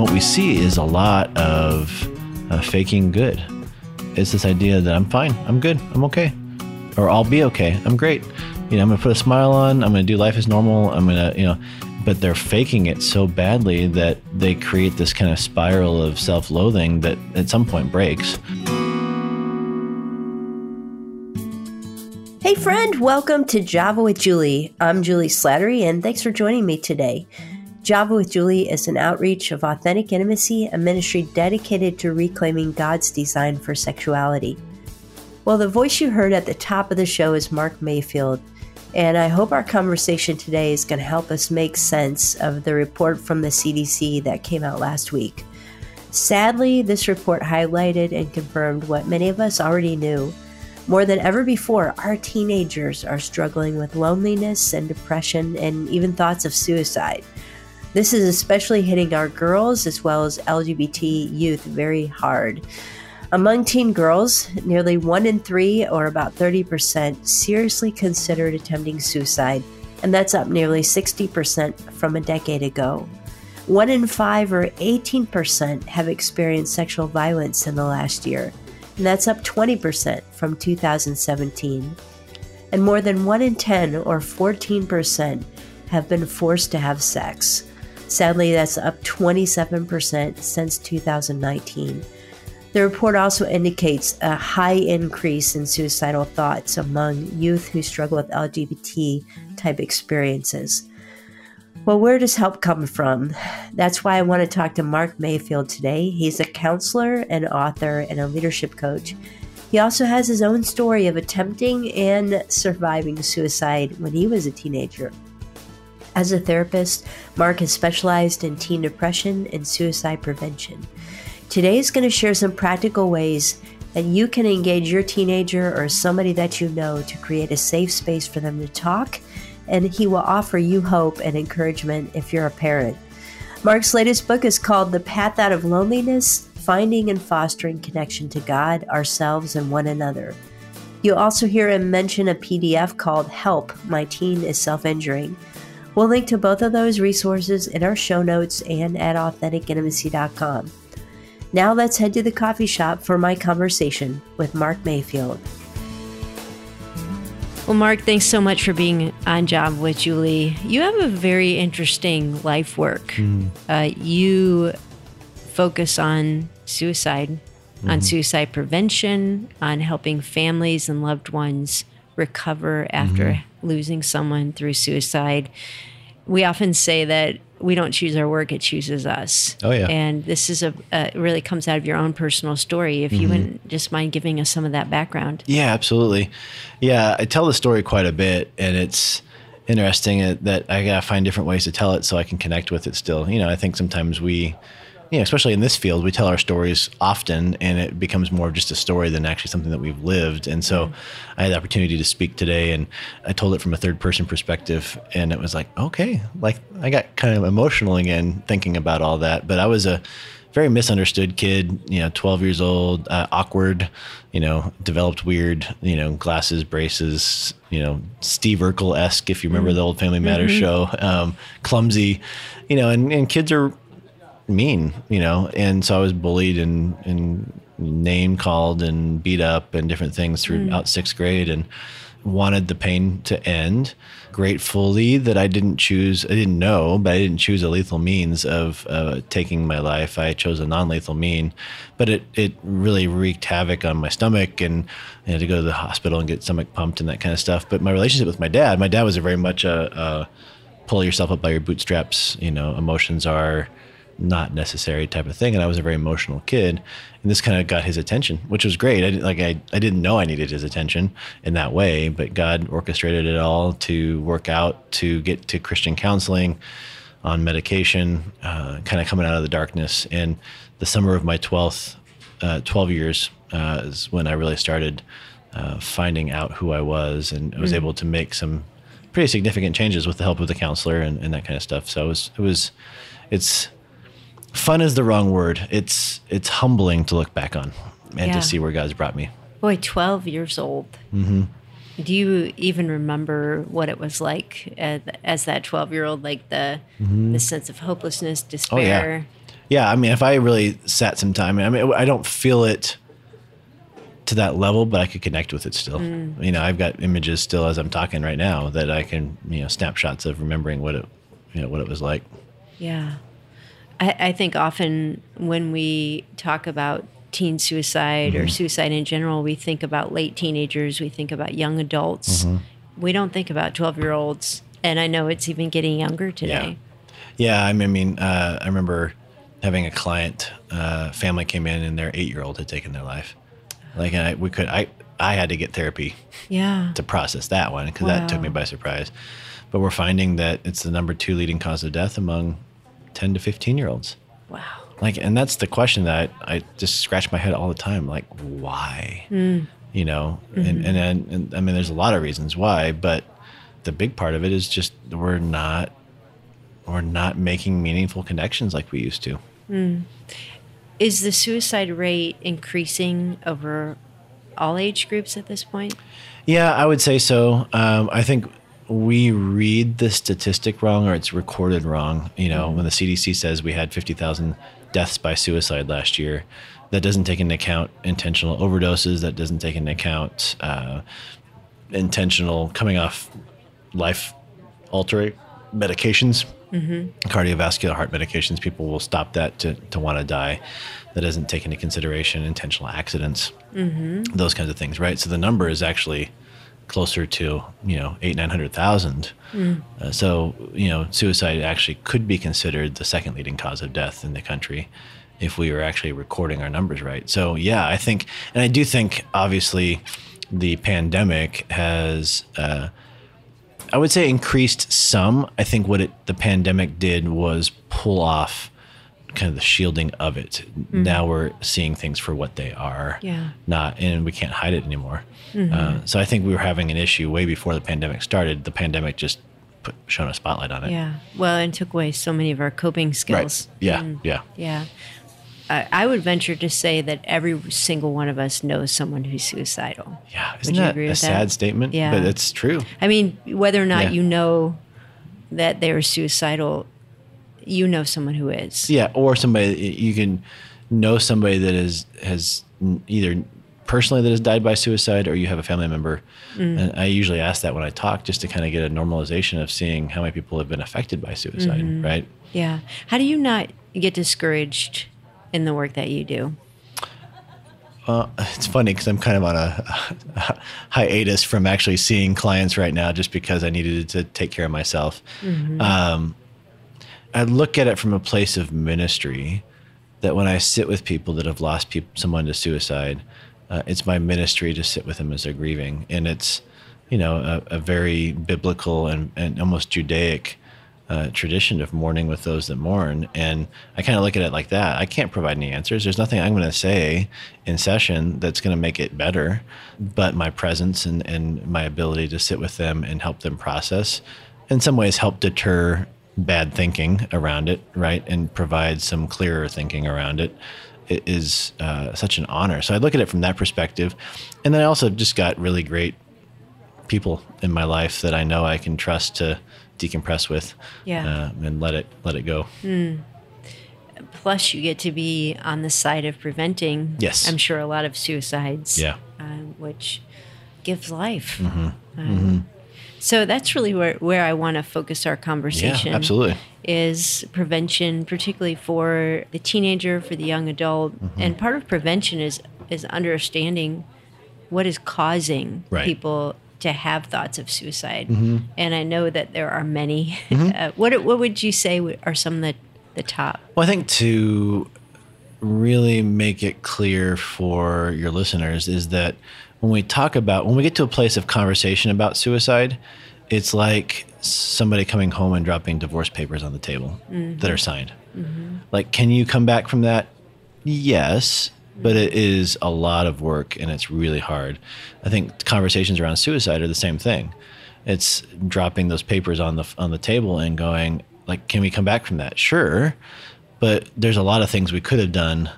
what we see is a lot of uh, faking good. It's this idea that I'm fine, I'm good, I'm okay, or I'll be okay, I'm great. You know, I'm gonna put a smile on, I'm gonna do life as normal, I'm gonna, you know, but they're faking it so badly that they create this kind of spiral of self loathing that at some point breaks. Hey, friend, welcome to Java with Julie. I'm Julie Slattery, and thanks for joining me today. Java with Julie is an outreach of authentic intimacy, a ministry dedicated to reclaiming God's design for sexuality. Well, the voice you heard at the top of the show is Mark Mayfield, and I hope our conversation today is going to help us make sense of the report from the CDC that came out last week. Sadly, this report highlighted and confirmed what many of us already knew more than ever before, our teenagers are struggling with loneliness and depression and even thoughts of suicide. This is especially hitting our girls as well as LGBT youth very hard. Among teen girls, nearly one in three, or about 30%, seriously considered attempting suicide, and that's up nearly 60% from a decade ago. One in five, or 18%, have experienced sexual violence in the last year and that's up 20% from 2017. And more than 1 in 10, or 14%, have been forced to have sex. Sadly, that's up 27% since 2019. The report also indicates a high increase in suicidal thoughts among youth who struggle with LGBT type experiences. Well, where does help come from? That's why I want to talk to Mark Mayfield today. He's a counselor, an author, and a leadership coach. He also has his own story of attempting and surviving suicide when he was a teenager. As a therapist, Mark has specialized in teen depression and suicide prevention. Today is going to share some practical ways that you can engage your teenager or somebody that you know to create a safe space for them to talk and he will offer you hope and encouragement if you're a parent. Mark's latest book is called The Path Out of Loneliness Finding and Fostering Connection to God, Ourselves, and One Another. You'll also hear him mention a PDF called Help My Teen is Self Injuring. We'll link to both of those resources in our show notes and at AuthenticIntimacy.com. Now let's head to the coffee shop for my conversation with Mark Mayfield. Well, Mark, thanks so much for being on Java with Julie. You have a very interesting life work. Mm. Uh, you focus on suicide, mm-hmm. on suicide prevention, on helping families and loved ones recover after mm-hmm. losing someone through suicide. We often say that we don't choose our work; it chooses us. Oh yeah. And this is a uh, really comes out of your own personal story. If mm-hmm. you wouldn't just mind giving us some of that background. Yeah, absolutely. Yeah, I tell the story quite a bit, and it's interesting that I gotta find different ways to tell it so I can connect with it. Still, you know, I think sometimes we know, especially in this field, we tell our stories often, and it becomes more of just a story than actually something that we've lived. And so, mm-hmm. I had the opportunity to speak today, and I told it from a third person perspective, and it was like, okay, like I got kind of emotional again thinking about all that. But I was a very misunderstood kid, you know, 12 years old, uh, awkward, you know, developed weird, you know, glasses, braces, you know, Steve Urkel esque, if you remember mm-hmm. the old Family Matters mm-hmm. show, um, clumsy, you know, and, and kids are mean, you know, and so I was bullied and and name called and beat up and different things throughout mm. sixth grade and wanted the pain to end. Gratefully that I didn't choose, I didn't know, but I didn't choose a lethal means of uh, taking my life. I chose a non-lethal mean, but it it really wreaked havoc on my stomach and I had to go to the hospital and get stomach pumped and that kind of stuff. But my relationship with my dad, my dad was a very much a, a pull yourself up by your bootstraps. You know, emotions are not necessary type of thing. And I was a very emotional kid, and this kind of got his attention, which was great. I like I, I didn't know I needed his attention in that way, but God orchestrated it all to work out to get to Christian counseling on medication, uh, kind of coming out of the darkness. And the summer of my twelfth, uh, twelve years uh, is when I really started uh, finding out who I was, and I was mm. able to make some pretty significant changes with the help of the counselor and, and that kind of stuff. So it was it was it's fun is the wrong word. It's it's humbling to look back on and yeah. to see where God's brought me. Boy, twelve years old. Mm-hmm. Do you even remember what it was like as, as that twelve year old? Like the mm-hmm. the sense of hopelessness, despair. Oh, yeah. yeah, I mean, if I really sat some time, I mean, I don't feel it to that level, but I could connect with it still. Mm. You know, I've got images still as I'm talking right now that I can, you know, snapshots of remembering what it, you know, what it was like. Yeah. I, I think often when we talk about teen suicide Mm-hmm. or suicide in general, we think about late teenagers, we think about young adults. Mm-hmm. We don't think about 12 year olds. And I know it's even getting younger today. Yeah, I mean, I, mean, uh, I remember having a client, uh, family came in and their eight year old had taken their life. Like, and I, we could, I, I had to get therapy Yeah. to process that one because that took me by surprise. But we're finding that it's the number two leading cause of death among 10 to 15 year olds. Wow. Like, and that's the question that I, I just scratch my head all the time. Like, why? Mm. You know, Mm-hmm. and, and, and, and I mean, there's a lot of reasons why, but the big part of it is just we're not, we're not making meaningful connections like we used to. Is the suicide rate increasing over all age groups at this point? Yeah, I would say so. Um, I think we read the statistic wrong or it's recorded wrong. You know, mm-hmm. when the CDC says we had 50,000 deaths by suicide last year, that doesn't take into account intentional overdoses, that doesn't take into account uh, intentional coming off life altering medications, mm-hmm. cardiovascular heart medications. People will stop that to, to want to die. That doesn't take into consideration intentional accidents mm-hmm. those kinds of things, right? So the number is actually closer to you know eight nine hundred thousand. Uh, so you know suicide actually could be considered the second leading cause of death in the country if we were actually recording our numbers right. So yeah, I think, and I do think obviously the pandemic has. Uh, I would say increased some. I think what it the pandemic did was pull off kind of the shielding of it. Mm-hmm. Now we're seeing things for what they are. Yeah. Not and we can't hide it anymore. Mm-hmm. Uh, so I think we were having an issue way before the pandemic started. The pandemic just put shone a spotlight on it. Yeah. Well, and took away so many of our coping skills. Right. Yeah. Mm. Yeah. Yeah. I, I would venture to say that every single one of us knows someone who's suicidal. Yeah. Isn't you that agree a that? sad statement? Yeah. But it's true. I mean, whether or not Yeah. you know that they're suicidal, you know someone who is. Yeah, or somebody you can know somebody that is has either personally that has died by suicide, or you have a family member. Mm. And I usually ask that when I talk, just to kind of get a normalization of seeing how many people have been affected by suicide. Mm-hmm. Right? Yeah. How do you not get discouraged in the work that you do? Well it's funny because I'm kind of on a, hiatus from actually seeing clients right now, just because I needed to take care of myself. Mm-hmm. Um, I look at it from a place of ministry. That when I sit with people that have lost peop someone to suicide, uh, it's my ministry to sit with them as they're grieving, and it's you know a, a very biblical and, and almost Judaic uh, tradition of mourning with those that mourn. And I kind of look at it like that. I can't provide any answers. There's nothing I'm going to say in session that's going to make it better, but my presence and, and my ability to sit with them and help them process, in some ways, help deter bad thinking around it, right? And provide some clearer thinking around it is uh, such an honor. So I look at it from that perspective. And then I also just got really great people in my life that I know I can trust to decompress with Yeah. uh, and let it let it go. Plus, you get to be on the side of preventing. Yes. I'm sure a lot of suicides. Yeah. um, which gives life. Mm-hmm. Um, So that's really where, where I want to focus our conversation. Yeah, absolutely. Is prevention, particularly for the teenager, for the young adult, Mm-hmm. and part of prevention is is understanding what is causing Right. people to have thoughts of suicide. Mm-hmm. And I know that there are many. uh, what what would you say are some of the the top? Well, I think to really make it clear for your listeners is that when we talk about when we get to a place of conversation about suicide, it's like somebody coming home and dropping divorce papers on the table that are signed. Mm-hmm. Like, can you come back from that? Yes, but it is a lot of work and it's really hard. I think conversations around suicide are the same thing. It's dropping those papers on the on the table and going like, can we come back from that? Sure, but there's a lot of things we could have done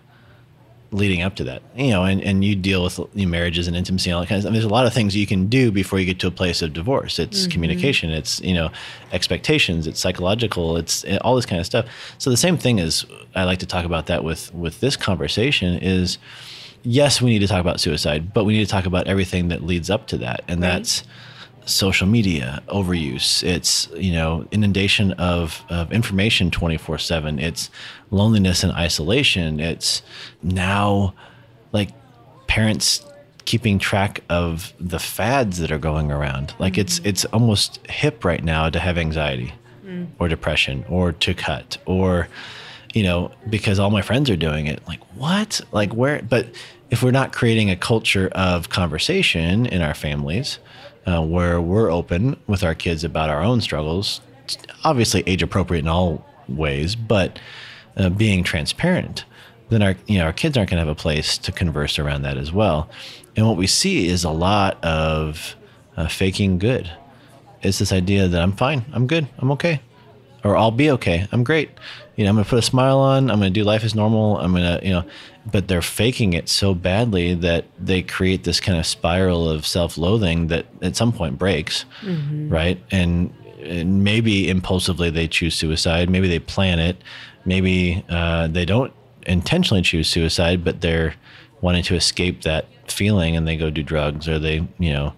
leading up to that, you know, and, and you deal with you know, marriages and intimacy and all that kind of stuff. There's a lot of things you can do before you get to a place of divorce. It's communication, it's, you know, expectations, it's psychological, it's eh, all this kind of stuff. So the same thing is, I like to talk about that with, with this conversation is, yes, we need to talk about suicide, but we need to talk about everything that leads up to that. And Right. that's social media overuse. It's, you know, inundation of, of information 24 seven. It's loneliness and isolation. It's now like parents keeping track of the fads that are going around. Like it's, mm-hmm. it's almost hip right now to have anxiety mm. or depression or to cut or, you know, because all my friends are doing it. Like, what? Like, where? But if we're not creating a culture of conversation in our families uh, where we're open with our kids about our own struggles, obviously age appropriate in all ways, but uh, being transparent, then our you know our kids aren't going to have a place to converse around that as well. And what we see is a lot of uh, faking good. It's this idea that I'm fine, I'm good, I'm okay, or I'll be okay, I'm great. You know, I'm going to put a smile on, I'm going to do life as normal, I'm going to, you know, but they're faking it so badly that they create this kind of spiral of self-loathing that at some point breaks, right? And, and maybe impulsively they choose suicide, maybe they plan it, maybe uh, they don't intentionally choose suicide, but they're wanting to escape that feeling and they go do drugs or they, you know,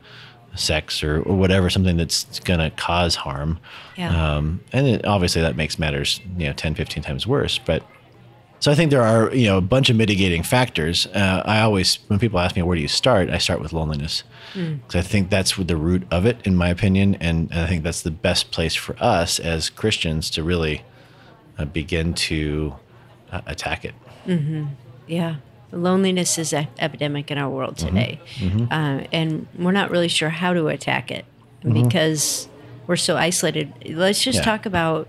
sex or, or whatever, something that's going to cause harm. Yeah. Um, and it, obviously that makes matters, you know, 10, 15 times worse. But so I think there are, you know, a bunch of mitigating factors. Uh, I always, when people ask me, where do you start? I start with loneliness. Because I think that's the root of it, in my opinion. And, and I think that's the best place for us as Christians to really uh, begin to uh, attack it. Yeah. Loneliness is an epidemic in our world Mm-hmm. today. Uh, and we're not really sure how to attack it because we're so isolated. Let's just Mm-hmm. Yeah. talk about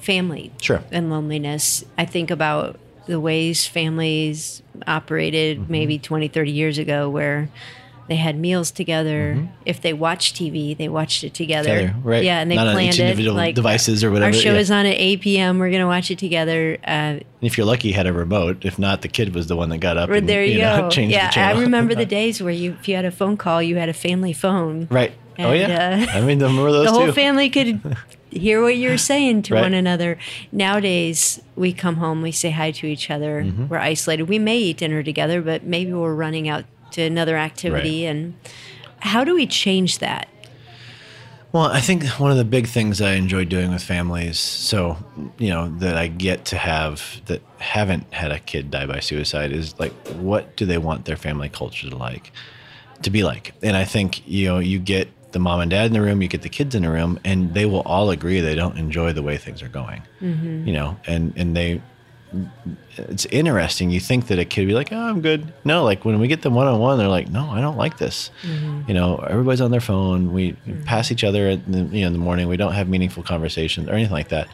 family Sure. and loneliness. I think about the ways families operated Mm-hmm. maybe 20, 30 years ago where they had meals together. If they watched TV, they watched it together. Mm-hmm. Together, right. Yeah, and they Not on planned it. individual Like devices or whatever, Our show yeah. is on at 8 p.m. We're going to watch it together. Uh, if you're lucky, you had a remote. If not, the kid was the one that got up Or and there you, know, go. changed yeah, the channel. I remember the days where you, if you had a phone call, you had a family phone. right. oh, yeah. uh, I mean, I remember those The whole too. family could hear what you're saying to Right. one another. Nowadays, we come home, we say hi to each other. Mm-hmm. We're isolated. We may eat dinner together, but maybe we're running out to another activity. Right. And how do we change that? Well, I think one of the big things I enjoy doing with families, so you know that I get to have that haven't had a kid die by suicide, is like, what do they want their family culture to like, to be like? And I think you know you get the mom and dad in the room, you get the kids in the room, and they will all agree they don't enjoy the way things are going. Mm-hmm. You know, and and they it's interesting. You think that a kid would be like, "Oh, I'm good." No, like when we get them one on one, they're like, "No, I don't like this." Mm-hmm. You know, everybody's on their phone. We mm-hmm. pass each other in the, you know in the morning. We don't have meaningful conversations or anything like that.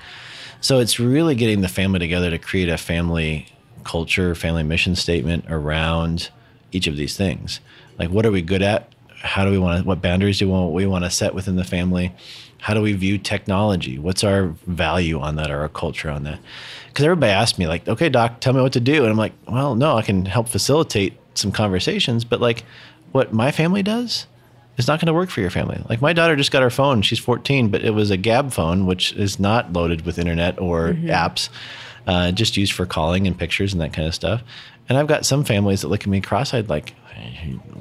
So it's really getting the family together to create a family culture, family mission statement around each of these things. Like, what are we good at? How do we want to? What boundaries do we want, we want to set within the family? How do we view technology? What's our value on that or our culture on that? Because everybody asks me, like, okay, doc, tell me what to do. And I'm like, well, no, I can help facilitate some conversations, but like what my family does is not going to work for your family. Like my daughter just got her phone. She's 14, but it was a Gabb phone, which is not loaded with internet or mm-hmm. apps, uh, just used for calling and pictures and that kind of stuff. And I've got some families that look at me cross-eyed, like,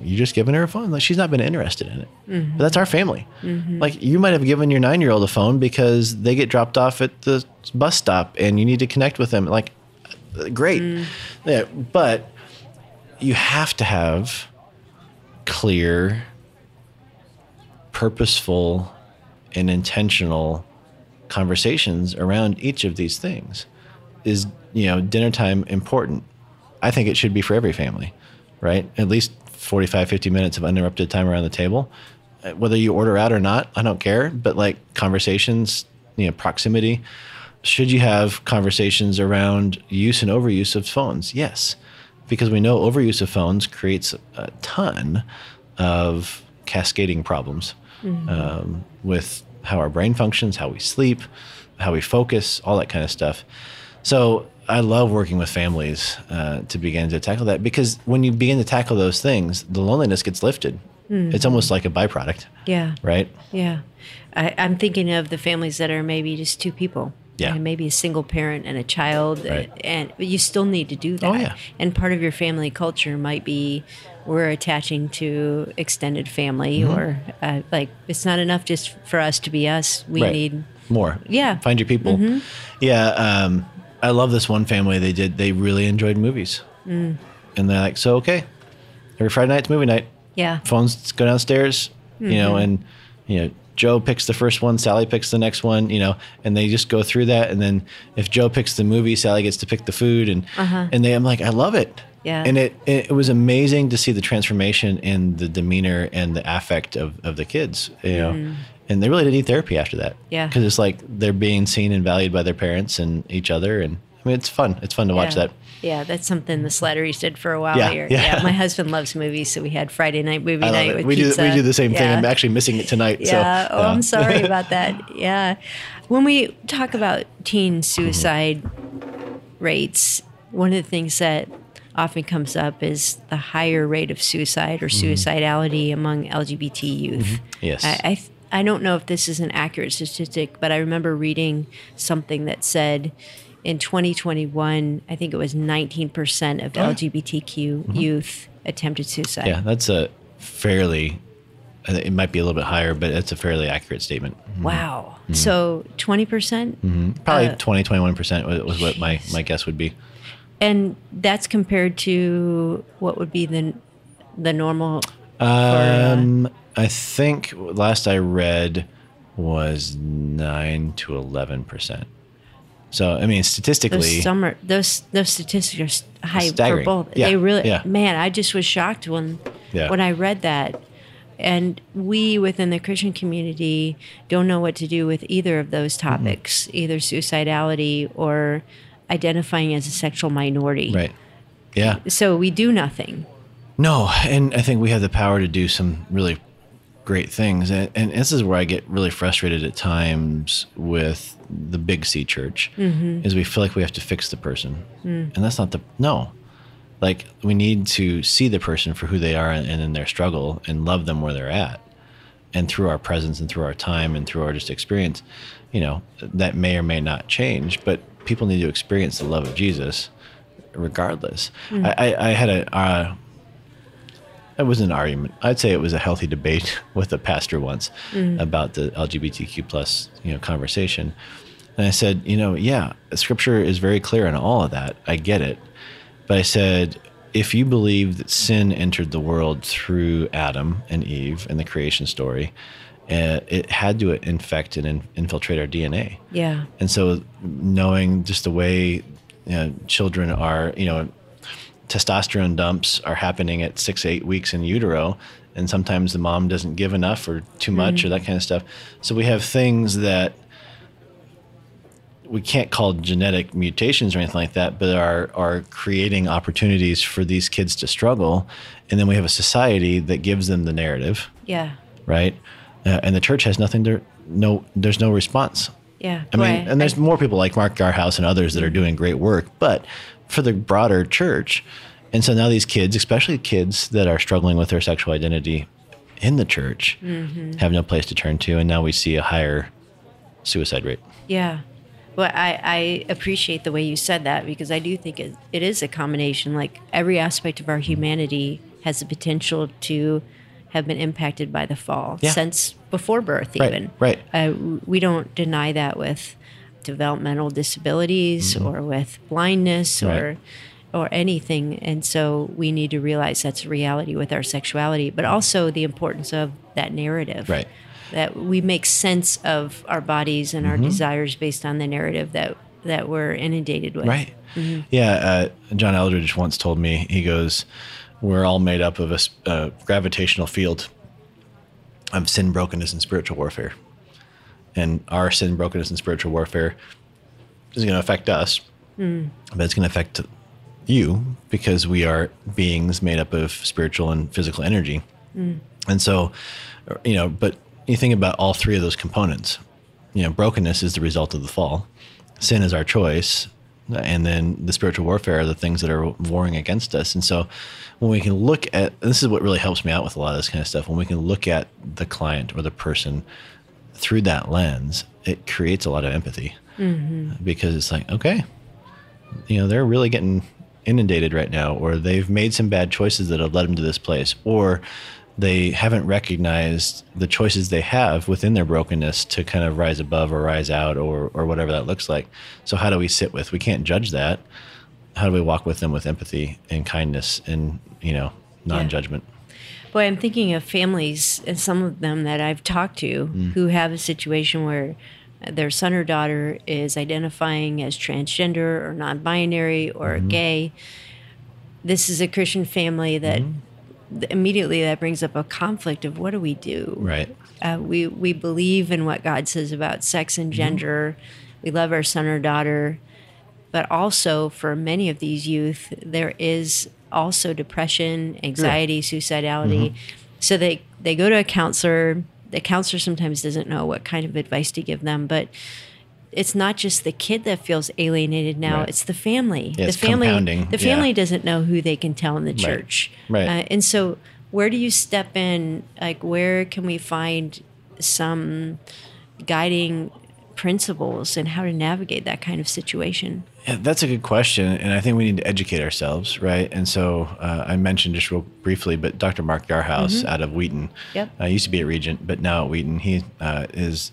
"You just giving her a phone? Like she's not been interested in it." Mm-hmm. But that's our family. Mm-hmm. Like you might have given your nine-year-old a phone because they get dropped off at the bus stop and you need to connect with them. Like, great, mm. yeah, but you have to have clear purposeful and intentional conversations around each of these things is you know dinner time important? I think it should be for every family right? At least 45 50 minutes of uninterrupted time around the table. Uh, whether you order out or not i don't care but like conversations you know proximity. Should you have conversations around use and overuse of phones? Yes. Because we know overuse of phones creates a ton of cascading problems um, with how our brain functions, how we sleep, how we focus, all that kind of stuff. So I love working with families uh, to begin to tackle that because when you begin to tackle those things, the loneliness gets lifted. It's almost like a byproduct, Yeah. right? Yeah. I, I'm thinking of the families that are maybe just two people. Yeah. And maybe a single parent and a child. Right. And but you still need to do that. Oh, yeah. And part of your family culture might be we're attaching to extended family Mm-hmm. or uh, like it's not enough just for us to be us. We right. need more. Yeah. Find your people. Mm-hmm. Yeah. Um, I love this one family. They did. They really enjoyed movies, Mm. and they're like, so okay, every Friday night's movie night. yeah. Phones go downstairs, you know, Mm-hmm. and you know. Joe picks the first one, Sally picks the next one, you know, and they just go through that. And then if Joe picks the movie, Sally gets to pick the food, and and they, I'm like, I love it. Uh-huh. Yeah. And it it was amazing to see the transformation in the demeanor and the affect of, of the kids, you know. And they really didn't need therapy after that. Yeah. Because it's like they're being seen and valued by their parents and each other, and I mean, it's fun. It's fun to watch that. Yeah, that's something the Slatteries did for a while Yeah, here. yeah. my husband loves movies, so we had Friday night movie night it. with We do pizza. we do the same thing. I'm actually missing it tonight. Yeah. So, oh, I'm sorry about that. Yeah. When we talk about teen mm-hmm. suicide rates, one of the things that often comes up is the higher rate of suicide or mm-hmm. suicidality among LGBT youth. Mm-hmm. Yes. I, I th- I don't know if this is an accurate statistic, but I remember reading something that said in 2021, I think it was 19% of LGBTQ youth attempted suicide. Yeah, that's a fairly. It might be a little bit higher, but it's a fairly accurate statement. Wow. So 20%? percent Probably Uh, 20, 21 percent was what my my guess would be. And that's compared to what would be the the normal. Um, I think last I read was nine to eleven percent. So I mean, statistically, Those summer those those statistics are high for both. Yeah, They really yeah. man, I just was shocked when Yeah. when I read that. And we within the Christian community don't know what to do with either of those Mm-hmm. topics, either suicidality or identifying as a sexual minority. right? Yeah. So we do nothing. No, and I think we have the power to do some really great things. And, and this is where I get really frustrated at times with the big C church, mm-hmm. is we feel like we have to fix the person, mm. and that's not the no. Like we need to see the person for who they are and, and in their struggle, and love them where they're at, and through our presence and through our time and through our just experience, you know, that may or may not change, but people need to experience the love of Jesus, regardless. Mm. I, I, I had a. Uh, it was an argument. I'd say it was a healthy debate with a pastor once about the LGBTQ plus you know conversation, and I said, you know, yeah, Scripture is very clear on all of that. I get it, but I said, if you believe that sin entered the world through Adam and Eve and the creation story, uh, it had to infect and in- infiltrate our DNA. Yeah. And so, knowing just the way you know, children are, you know, testosterone dumps are happening at six, eight weeks in utero, and sometimes the mom doesn't give enough or too much or that kind of stuff. So we have things that we can't call genetic mutations or anything like that, but are are creating opportunities for these kids to struggle, and then we have a society that gives them the narrative, Yeah. right? Uh, and the church has nothing to no. There's no response. Yeah. I mean, Right. and there's more people like Mark Yarhouse and others that are doing great work, but for the broader church, and so now these kids, especially kids that are struggling with their sexual identity in the church, Mm-hmm. have no place to turn to, and now we see a higher suicide rate. Yeah. Well, I, I appreciate the way you said that because I do think it, it is a combination. Like every aspect of our humanity has the potential to have been impacted by the fall Yeah. since before birth, Right, even. right. Uh, we don't deny that with developmental disabilities or with blindness Mm-hmm. Right. or or anything. And so we need to realize that's a reality with our sexuality, but also the importance of that narrative Right. that we make sense of our bodies and our Mm-hmm. desires based on the narrative that that we're inundated with. Right. Mm-hmm. Yeah. Uh, John Eldredge once told me, he goes, We're all made up of a gravitational field of sin, brokenness, and spiritual warfare. And our sin, brokenness, and spiritual warfare is going to affect us, Mm. but it's going to affect you because we are beings made up of spiritual and physical energy. Mm. And so, you know, but you think about all three of those components. You know, brokenness is the result of the fall. Sin is our choice. and then the spiritual warfare are the things that are warring against us. And so when we can look at this is what really helps me out with a lot of this kind of stuff. When we can look at the client or the person through that lens, it creates a lot of empathy mm-hmm. because it's like, okay, you know, they're really getting inundated right now, or they've made some bad choices that have led them to this place, or they haven't recognized the choices they have within their brokenness to kind of rise above or rise out or or whatever that looks like. So how do we sit with? We can't judge that. How do we walk with them with empathy and kindness and you know non-judgment? Boy, I'm thinking of families and some of them that I've talked to mm. who have a situation where their son or daughter is identifying as transgender or non binary or mm-hmm. gay. This is a Christian family that mm-hmm. th- immediately that brings up a conflict of what do we do? Right. Uh, we, we believe in what God says about sex and mm-hmm. gender. We love our son or daughter. But also, for many of these youth, there is also depression, anxiety, suicidality. So they, they go to a counselor. The counselor sometimes doesn't know what kind of advice to give them, but it's not just the kid that feels alienated now; Right. it's the family. Yeah, the family, compounding. the family Yeah. doesn't know who they can tell in the church, Right. Uh, and so, where do you step in? Like, where can we find some guiding principles and how to navigate that kind of situation? Yeah, that's a good question, and I think we need to educate ourselves, right? And so uh, I mentioned just real briefly, but Dr. Mark Yarhouse out of Wheaton, Mm-hmm. Yep. uh, used to be at Regent, but now at Wheaton, he uh, is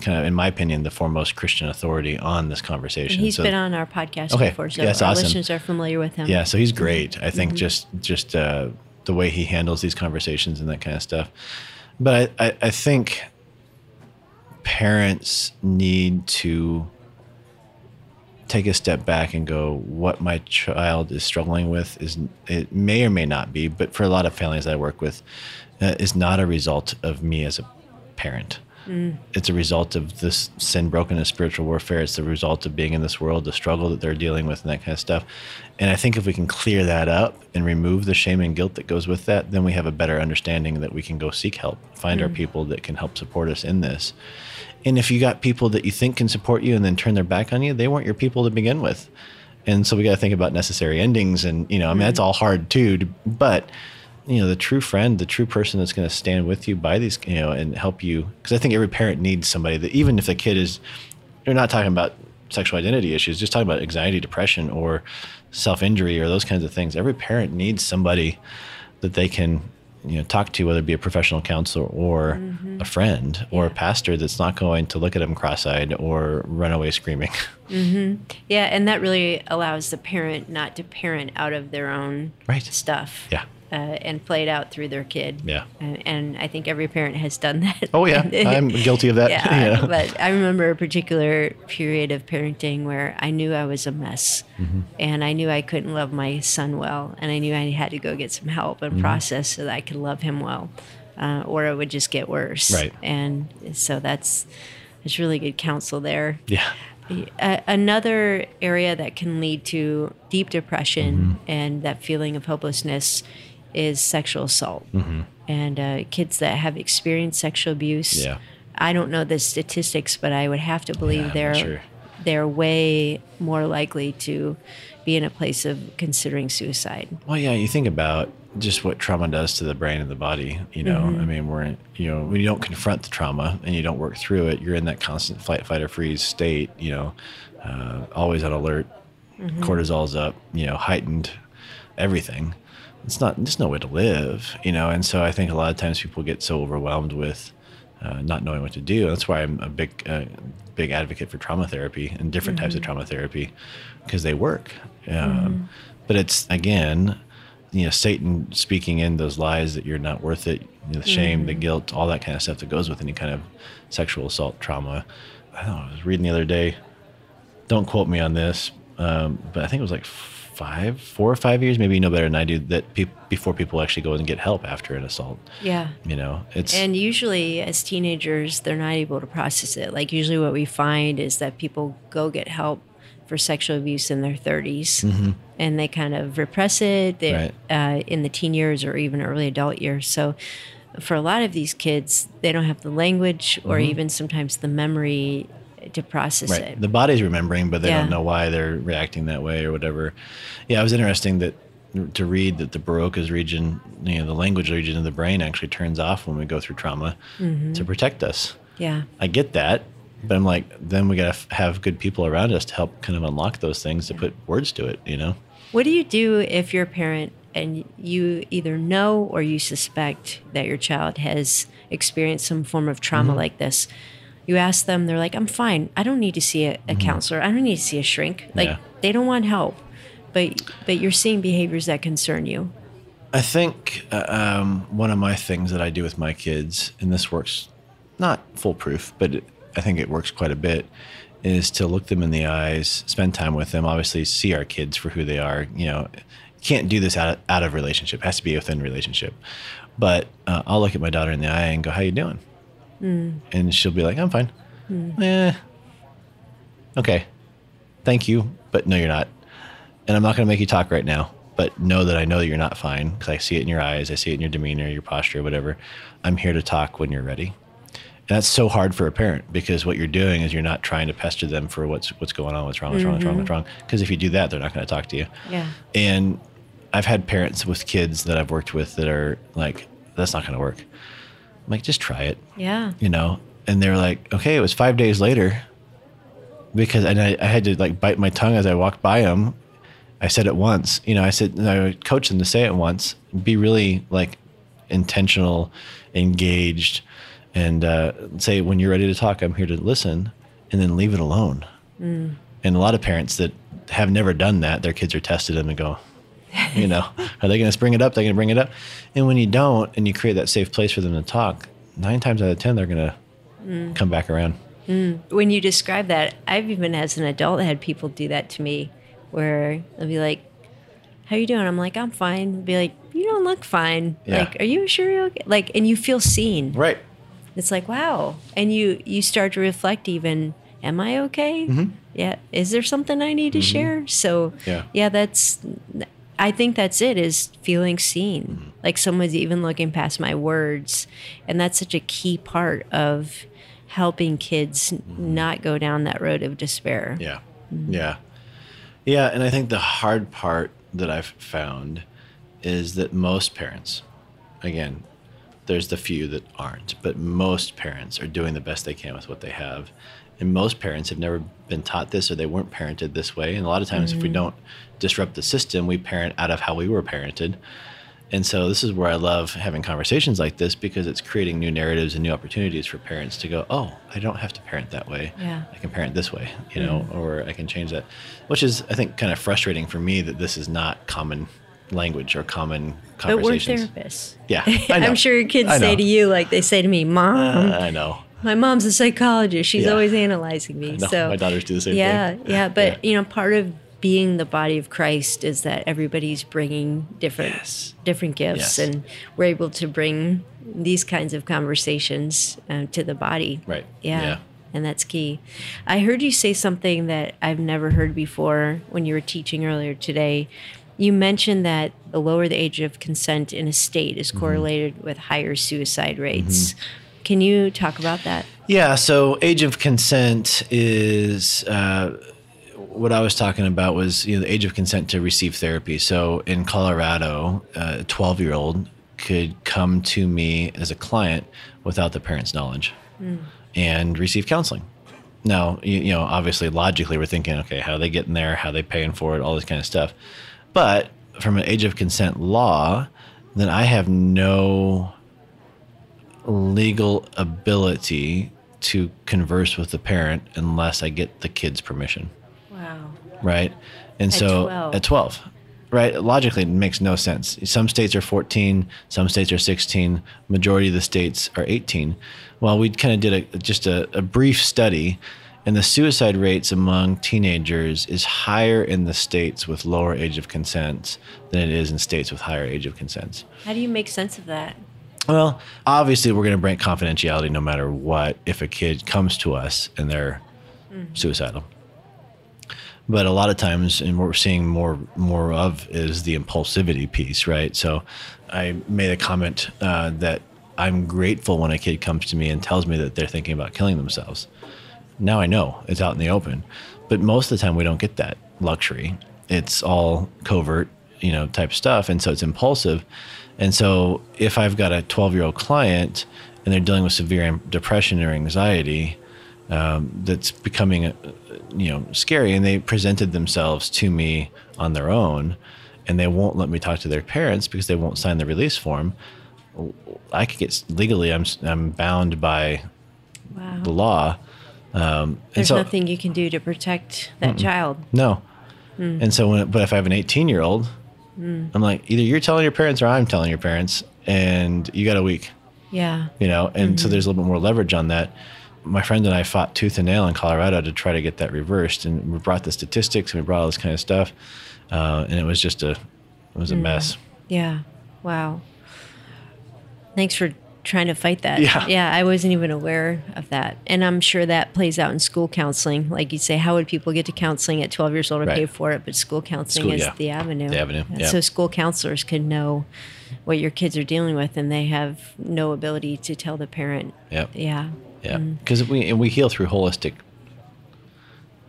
kind of, in my opinion, the foremost Christian authority on this conversation. He's So- been on our podcast Okay, before, so that's our awesome. listeners are familiar with him. Yeah, so he's great. I Mm-hmm. think just just uh, the way he handles these conversations and that kind of stuff. But I, I, I think parents need to take a step back and go, what my child is struggling with is it may or may not be, but for a lot of families I work with, uh, is not a result of me as a parent. It's a result of this sin, brokenness, spiritual warfare. It's the result of being in this world, the struggle that they're dealing with, and that kind of stuff. And I think if we can clear that up and remove the shame and guilt that goes with that, then we have a better understanding that we can go seek help, find our people that can help support us in this. And if you got people that you think can support you and then turn their back on you, they weren't your people to begin with. And so we got to think about necessary endings. And, you know, I mean, that's mm-hmm. all hard too. to- But, you know, the true friend, the true person that's going to stand with you by these, you know, and help you. Because I think every parent needs somebody that, even if the kid is, they're not talking about sexual identity issues, just talking about anxiety, depression, or self injury, or those kinds of things. Every parent needs somebody that they can, you know, talk to, whether it be a professional counselor or mm-hmm. a friend or a pastor that's not going to look at them cross eyed or run away screaming. Mm-hmm. Yeah, and that really allows the parent not to parent out of their own Right. stuff. Yeah. Uh, and play it out through their kid. Yeah. And, and I think every parent has done that. Oh, yeah. I'm guilty of that. yeah. know. But I remember a particular period of parenting where I knew I was a mess Mm-hmm. and I knew I couldn't love my son well. And I knew I had to go get some help Mm-hmm. and process so that I could love him well. Uh, or it would just get worse. Right. And so that's, that's really good counsel there. Yeah. A- another area that can lead to deep depression Mm-hmm. and that feeling of hopelessness is sexual assault. Mm-hmm. And uh, kids that have experienced sexual abuse. Yeah. I don't know the statistics, but I would have to believe Yeah, they're sure. they're way more likely to be in a place of considering suicide. Well, yeah, you think about just what trauma does to the brain and the body. You know, Mm-hmm. I mean, we're in, you know when you don't confront the trauma and you don't work through it, you're in that constant flight, fight, or freeze state. You know, uh, always on alert. Mm-hmm. Cortisol's up. You know, heightened. Everything. It's not. There's no way to live. You know, and so I think a lot of times people get so overwhelmed with uh, not knowing what to do. That's why I'm a big, uh, big advocate for trauma therapy and different types of trauma therapy because they work. Um, But it's again, you know, Satan speaking in those lies that you're not worth it, you know, the shame, the guilt, all that kind of stuff that goes with any kind of sexual assault trauma. I don't know. I was reading the other day. Don't quote me on this, um, but I think it was like five, four or five years, maybe you know better than I do, that pe- before people actually go and get help after an assault. Yeah. You know, it's And usually, as teenagers, they're not able to process it. Like, usually, what we find is that people go get help for sexual abuse in their 30s and they kind of repress it they, Right. uh, in the teen years or even early adult years. So, for a lot of these kids, they don't have the language or even sometimes the memory to process Right. it. The body's remembering, but they Yeah. don't know why they're reacting that way or whatever. Yeah, it was interesting that to read that the Broca's region, you know, the language region of the brain actually turns off when we go through trauma Mm-hmm. to protect us. yeah. I get that, but I'm like, then we got to f- have good people around us to help kind of unlock those things to put words to it, you know? What do you do if you're a parent and you either know or you suspect that your child has experienced some form of trauma Mm-hmm. like this? You ask them, they're like, I'm fine. I don't need to see a, a counselor. I don't need to see a shrink. Like, Mm-hmm. Yeah. they don't want help. But, but you're seeing behaviors that concern you. I think uh, um, one of my things that I do with my kids, and this works not foolproof, but it, I think it works quite a bit, is to look them in the eyes, spend time with them, obviously see our kids for who they are. You know, can't do this out of, out of relationship. It has to be within relationship. But uh, I'll look at my daughter in the eye and go, "How you doing?" Mm. And she'll be like, "I'm fine." Mm. Eh, okay, thank you, but no, you're not and I'm not going to make you talk right now, but know that I know that you're not fine because I see it in your eyes, I see it in your demeanor, your posture, whatever. I'm here to talk when you're ready. And that's so hard for a parent because what you're doing is you're not trying to pester them for what's what's going on, what's wrong, what's wrong, what's wrong, what's mm-hmm. wrong. Because if you do that, they're not going to talk to you. Yeah. And I've had parents with kids that I've worked with that are like, that's not going to work. I'm like, just try it. Yeah. you know? And they're like okay it was five days later because and I, I had to like bite my tongue as i walked by them i said it once you know i said and i would coach them to say it once be really like intentional engaged and uh, say when you're ready to talk i'm here to listen and then leave it alone. And a lot of parents that have never done that their kids are tested and they go you know are they going to bring it up they're going to bring it up and when you don't and you create that safe place for them to talk nine times out of ten they're going to mm. come back around mm. when you describe that, I've even as an adult had people do that to me where they'll be like, How you doing? I'm like, I'm fine. They'll be like, You don't look fine. Yeah. Like, are you sure you're okay? Like and you feel seen. right It's like, wow. And you you start to reflect even, am I okay? Mm-hmm. Yeah. Is there something I need to mm-hmm. share? So Yeah. yeah, that's I think that's it is feeling seen. Mm-hmm. Like someone's even looking past my words. And that's such a key part of helping kids not go down that road of despair. Mm-hmm. Yeah. Yeah. Yeah. And I think the hard part that I've found is that most parents, again, there's the few that aren't, but most parents are doing the best they can with what they have. And most parents have never been taught this or they weren't parented this way. And a lot of times, if we don't disrupt the system, we parent out of how we were parented. And so this is where I love having conversations like this because it's creating new narratives and new opportunities for parents to go, oh, I don't have to parent that way. Yeah. I can parent this way, you know, or I can change that, which is, I think, kind of frustrating for me that this is not common language or common conversations. But we're therapists. Yeah. I'm sure your kids say to you like they say to me, Mom, Uh, I know. my mom's a psychologist. She's Yeah. always analyzing me. So my daughters do the same yeah, thing. Yeah, But Yeah. you know, part of being the body of Christ is that everybody's bringing different Yes. different gifts, Yes. and we're able to bring these kinds of conversations uh, to the body. Right. Yeah. Yeah. And that's key. I heard you say something that I've never heard before when you were teaching earlier today. You mentioned that the lower the age of consent in a state is Mm-hmm. correlated with higher suicide rates. Can you talk about that? Yeah. So age of consent is uh, what I was talking about was you know the age of consent to receive therapy. So in Colorado, uh, a twelve year old could come to me as a client without the parent's knowledge hmm. and receive counseling. Now, you, you know, obviously, logically, we're thinking, okay, how are they getting there? How are they paying for it? All this kind of stuff. But from an age of consent law, then I have no legal ability to converse with the parent unless I get the kid's permission, Wow. right? And so 12. at 12, right? Logically, it makes no sense. Some states are 14, some states are 16, majority of the states are 18. Well, we kind of did a, just a, a brief study, and the suicide rates among teenagers is higher in the states with lower age of consent than it is in states with higher age of consent. How do you make sense of that? Well, obviously, we're going to break confidentiality no matter what if a kid comes to us and they're mm-hmm. suicidal. But a lot of times, and what we're seeing more more of is the impulsivity piece, right? So, I made a comment uh, that I'm grateful when a kid comes to me and tells me that they're thinking about killing themselves. now I know it's out in the open. But most of the time, we don't get that luxury. It's all covert, you know, type stuff, and so it's impulsive. And so, if I've got a 12 year old client and they're dealing with severe depression or anxiety, um, that's becoming, uh, you know, scary, and they presented themselves to me on their own, and they won't let me talk to their parents because they won't sign the release form. I could get legally, I'm I'm bound by Wow. the law. Um, and There's so, nothing you can do to protect that child. No. Hmm. And so, when, but if I have an 18 year old, I'm like, either you're telling your parents or I'm telling your parents, and you got a week, Yeah. you know? And Mm-hmm. so there's a little bit more leverage on that. My friend and I fought tooth and nail in Colorado to try to get that reversed. And we brought the statistics and we brought all this kind of stuff. Uh, and it was just a, it was a Mm. mess. Yeah. Wow. Thanks for trying to fight that. Yeah. Yeah, I wasn't even aware of that. And I'm sure that plays out in school counseling. Like you say, how would people get to counseling at 12 years old or Right. pay for it? But school counseling School, is yeah. the avenue. The avenue, yeah. So school counselors can know what your kids are dealing with and they have no ability to tell the parent. Yep. Yeah. Yeah. Mm. Because we, and we heal through holistic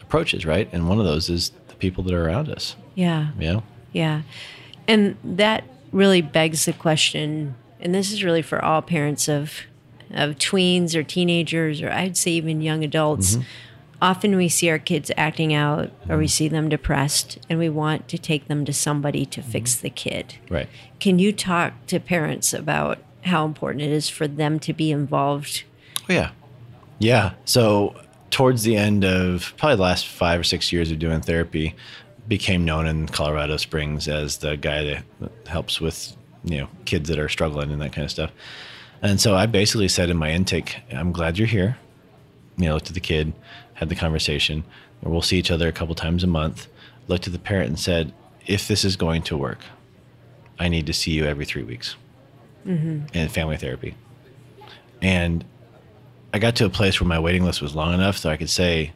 approaches, right? And one of those is the people that are around us. Yeah. Yeah. Yeah. And that really begs the question, and this is really for all parents of of tweens or teenagers or I'd say even young adults. Mm-hmm. Often we see our kids acting out or we mm-hmm. see them depressed and we want to take them to somebody to mm-hmm. fix the kid. Right. Can you talk to parents about how important it is for them to be involved? Oh, yeah. Yeah. So towards the end of probably the last five or six years of doing therapy, became known in Colorado Springs as the guy that helps with you know kids that are struggling and that kind of stuff. And so I basically said in my intake, "I'm glad you're here." You know, looked at the kid, had the conversation. We'll see each other a couple times a month. Looked at the parent and said, "If this is going to work, I need to see you every three weeks mm-hmm. in family therapy." And I got to a place where my waiting list was long enough so I could say,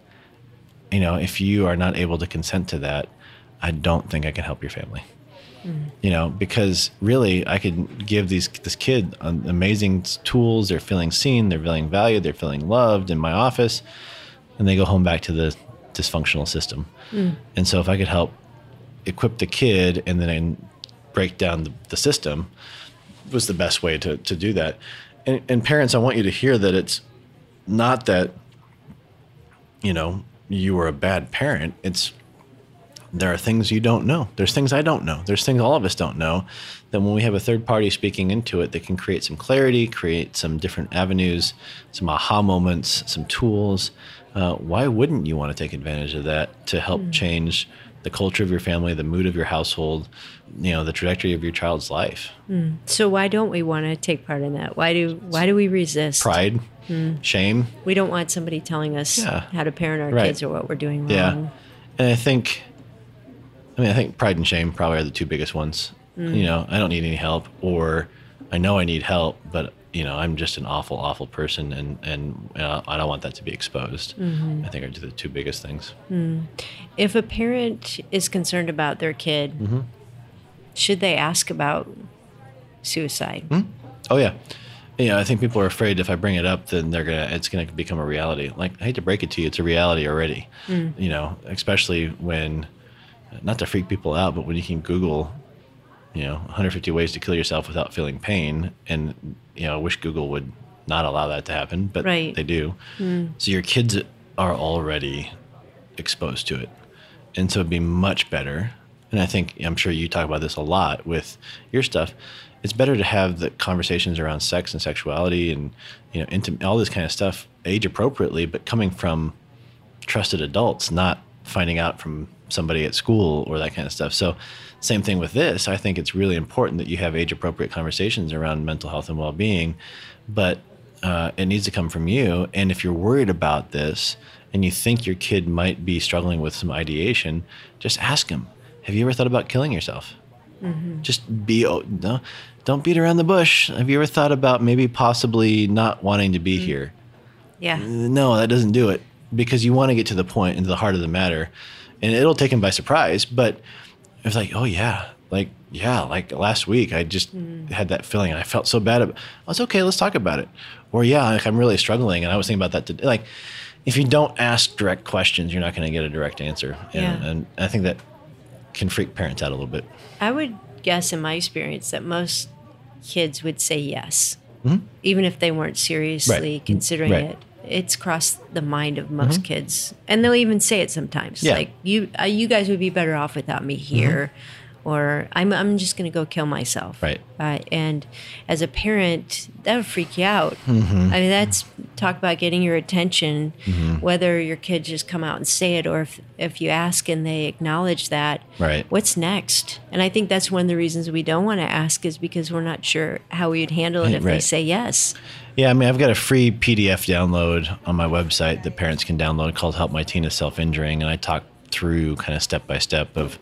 you know, if you are not able to consent to that, I don't think I can help your family. You know, because really, I could give these this kid amazing tools. They're feeling seen. They're feeling valued. They're feeling loved in my office, and they go home back to the dysfunctional system. Hmm. And so, if I could help equip the kid and then break down the, the system, was the best way to, to do that. And, and parents, I want you to hear that it's not that, you know, you were a bad parent. It's there are things you don't know. There's things I don't know. There's things all of us don't know. That when we have a third party speaking into it, that can create some clarity, create some different avenues, some aha moments, some tools. Uh, why wouldn't you want to take advantage of that to help change the culture of your family, the mood of your household, you know, the trajectory of your child's life? So why don't we want to take part in that? Why do why do we resist? Pride, Hmm. shame, We don't want somebody telling us Yeah. how to parent our Right. kids or what we're doing wrong. Yeah. And I think, I mean, I think pride and shame probably are the two biggest ones. Hmm. You know, I don't need any help, or I know I need help, but you know, I'm just an awful, awful person, and and uh, I don't want that to be exposed. Mm-hmm. I think are the two biggest things. Hmm. If a parent is concerned about their kid, Mm-hmm. should they ask about suicide? Oh yeah. You know, I think people are afraid if I bring it up, then they're gonna it's gonna become a reality. Like I hate to break it to you, it's a reality already. Mm. You know, especially when not to freak people out, but when you can Google, you know, 150 ways to kill yourself without feeling pain, and you know, I wish Google would not allow that to happen, but Right. they do. Mm. So your kids are already exposed to it, and so it'd be much better. And I think I'm sure you talk about this a lot with your stuff. It's better to have the conversations around sex and sexuality and you know, intimate, all this kind of stuff, age appropriately, but coming from trusted adults, not finding out from somebody at school or that kind of stuff. So, same thing with this. I think it's really important that you have age appropriate conversations around mental health and well being, but uh, it needs to come from you. And if you're worried about this and you think your kid might be struggling with some ideation, just ask them Have you ever thought about killing yourself? Mm-hmm. Just be, oh, no, don't beat around the bush. Have you ever thought about maybe possibly not wanting to be mm. here? Yeah. no, that doesn't do it because you want to get to the point and to the heart of the matter, and it'll take him by surprise. But it's like, oh yeah, like yeah, like last week I just mm. had that feeling and I felt so bad. About, I was okay. Let's talk about it. Or yeah, like I'm really struggling and I was thinking about that today. Like if you don't ask direct questions, you're not going to get a direct answer. And, Yeah. and I think that can freak parents out a little bit. I would guess, in my experience, that most kids would say yes, Mm-hmm. even if they weren't seriously Right. considering Right. it. It's crossed the mind of most kids, and they'll even say it sometimes. Mm-hmm. Yeah. Like you, uh, you guys would be better off without me here, or I'm, I'm just going to go kill myself. Mm-hmm. Right. Uh, and as a parent, that would freak you out. Mm-hmm. I mean, that's talk about getting your attention, whether your kids just come out and say it, or if, if you ask and they acknowledge that, Right. what's next? And I think that's one of the reasons we don't want to ask is because we're not sure how we'd handle it if they say yes. Yeah, I mean, I've got a free PDF download on my website that parents can download called Help My Teen is Self Injuring. And I talk through kind of step by step of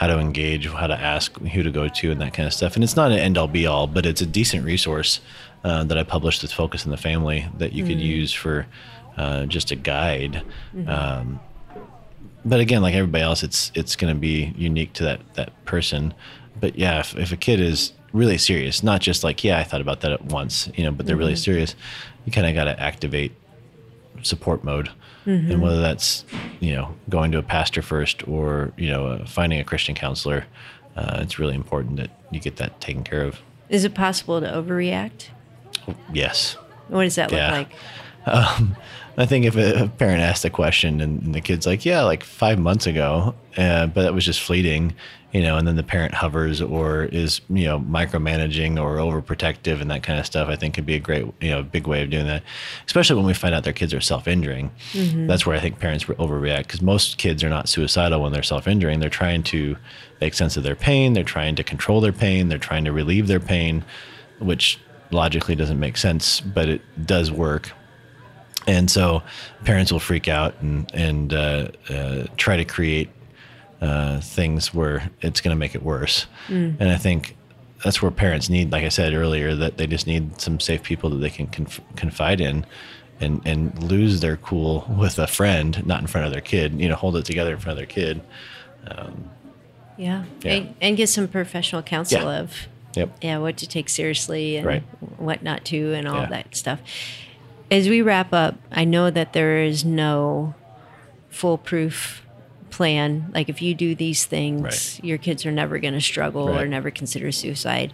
how to engage, how to ask, who to go to, and that kind of stuff. And it's not an end all be all, but it's a decent resource uh, that I published with Focus on the Family that you could use for uh, just a guide. Um, but again, like everybody else, it's it's going to be unique to that that person. But yeah, if, if a kid is really serious, not just like yeah, I thought about that at once, you know, but they're really serious, you kind of got to activate support mode, and whether that's you know going to a pastor first or you know uh, finding a Christian counselor, uh, it's really important that you get that taken care of. Is it possible to overreact? Yes. What does that Yeah. look like? Um, I think if a, parent asks a question and, and the kid's like, "Yeah, like five months ago," uh, but that was just fleeting, you know, and then the parent hovers or is you know micromanaging or overprotective and that kind of stuff, I think could be a great you know big way of doing that, especially when we find out their kids are self-injuring. That's where I think parents overreact because most kids are not suicidal when they're self-injuring. They're trying to make sense of their pain. They're trying to control their pain. They're trying to relieve their pain, which logically doesn't make sense, but it does work and so parents will freak out and and uh, uh, try to create uh, things where it's going to make it worse. And I think that's where parents need, like I said earlier, that they just need some safe people that they can conf- confide in. And, and lose their cool with a friend, not in front of their kid. You know, hold it together in front of their kid. Yeah. Yeah. And, and get some professional counsel Yeah. of Yep. yeah, what to take seriously and Right. what not to, and all Yeah. that stuff. As we wrap up, I know that there is no foolproof plan. Like if you do these things, Right. your kids are never going to struggle or never consider suicide.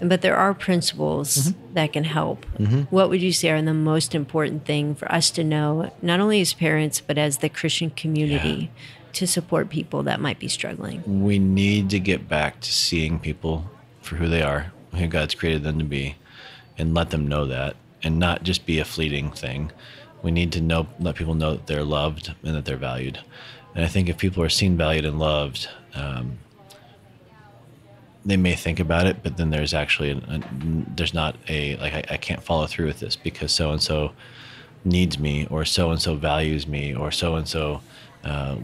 But there are principles Mm-hmm. that can help. What would you say are the most important thing for us to know, not only as parents, but as the Christian community, to support people that might be struggling? we need to get back to seeing people for who they are, who God's created them to be, and let them know that, and not just be a fleeting thing. We need to know, let people know that they're loved and that they're valued. And I think if people are seen, valued, and loved, um, they may think about it, but then there's actually a, a, there's not a like I, I can't follow through with this because so and so needs me or so and so values me or so and so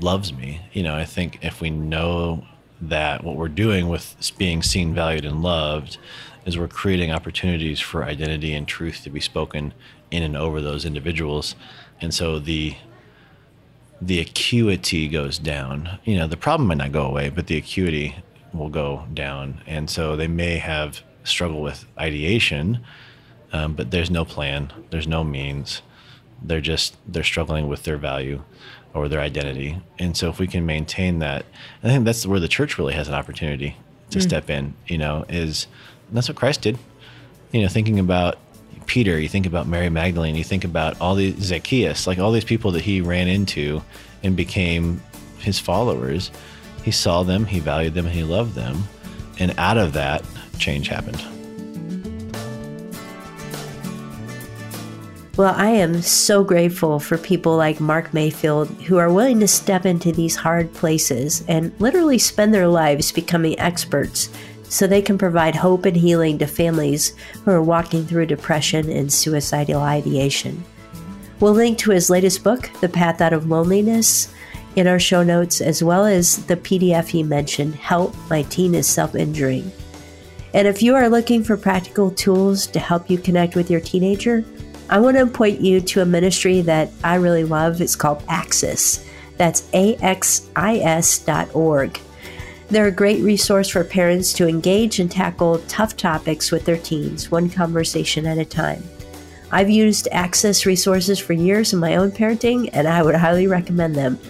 loves me. You know, I think if we know that what we're doing with being seen, valued, and loved is we're creating opportunities for identity and truth to be spoken in and over those individuals, and so the the acuity goes down. You know, the problem might not go away, but the acuity will go down. And so they may have struggle with ideation, um, but there's no plan, there's no means. They're just they're struggling with their value or their identity. And so if we can maintain that, I think that's where the church really has an opportunity to step in. You know, is that's what Christ did. You know, thinking about Peter, you think about Mary Magdalene, you think about all these Zacchaeus, like all these people that he ran into and became his followers. He saw them, he valued them, he loved them. And out of that, change happened. Well, I am so grateful for people like Mark Mayfield who are willing to step into these hard places and literally spend their lives becoming experts so they can provide hope and healing to families who are walking through depression and suicidal ideation. We'll link to his latest book, The Path Out of Loneliness, in our show notes, as well as the PDF he mentioned, Help My Teen is Self Injuring. And if you are looking for practical tools to help you connect with your teenager, I want to point you to a ministry that I really love. It's called Axis. That's A-X-I-S dot org. They're a great resource for parents to engage and tackle tough topics with their teens, one conversation at a time. I've used Axis resources for years in my own parenting, and I would highly recommend them.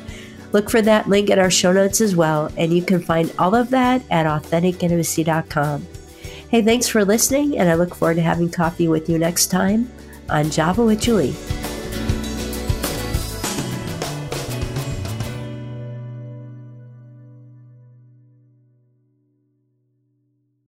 Look for that link in our show notes as well, and you can find all of that at AuthenticIntimacy.com. Hey, thanks for listening, and I look forward to having coffee with you next time on Java with Julie.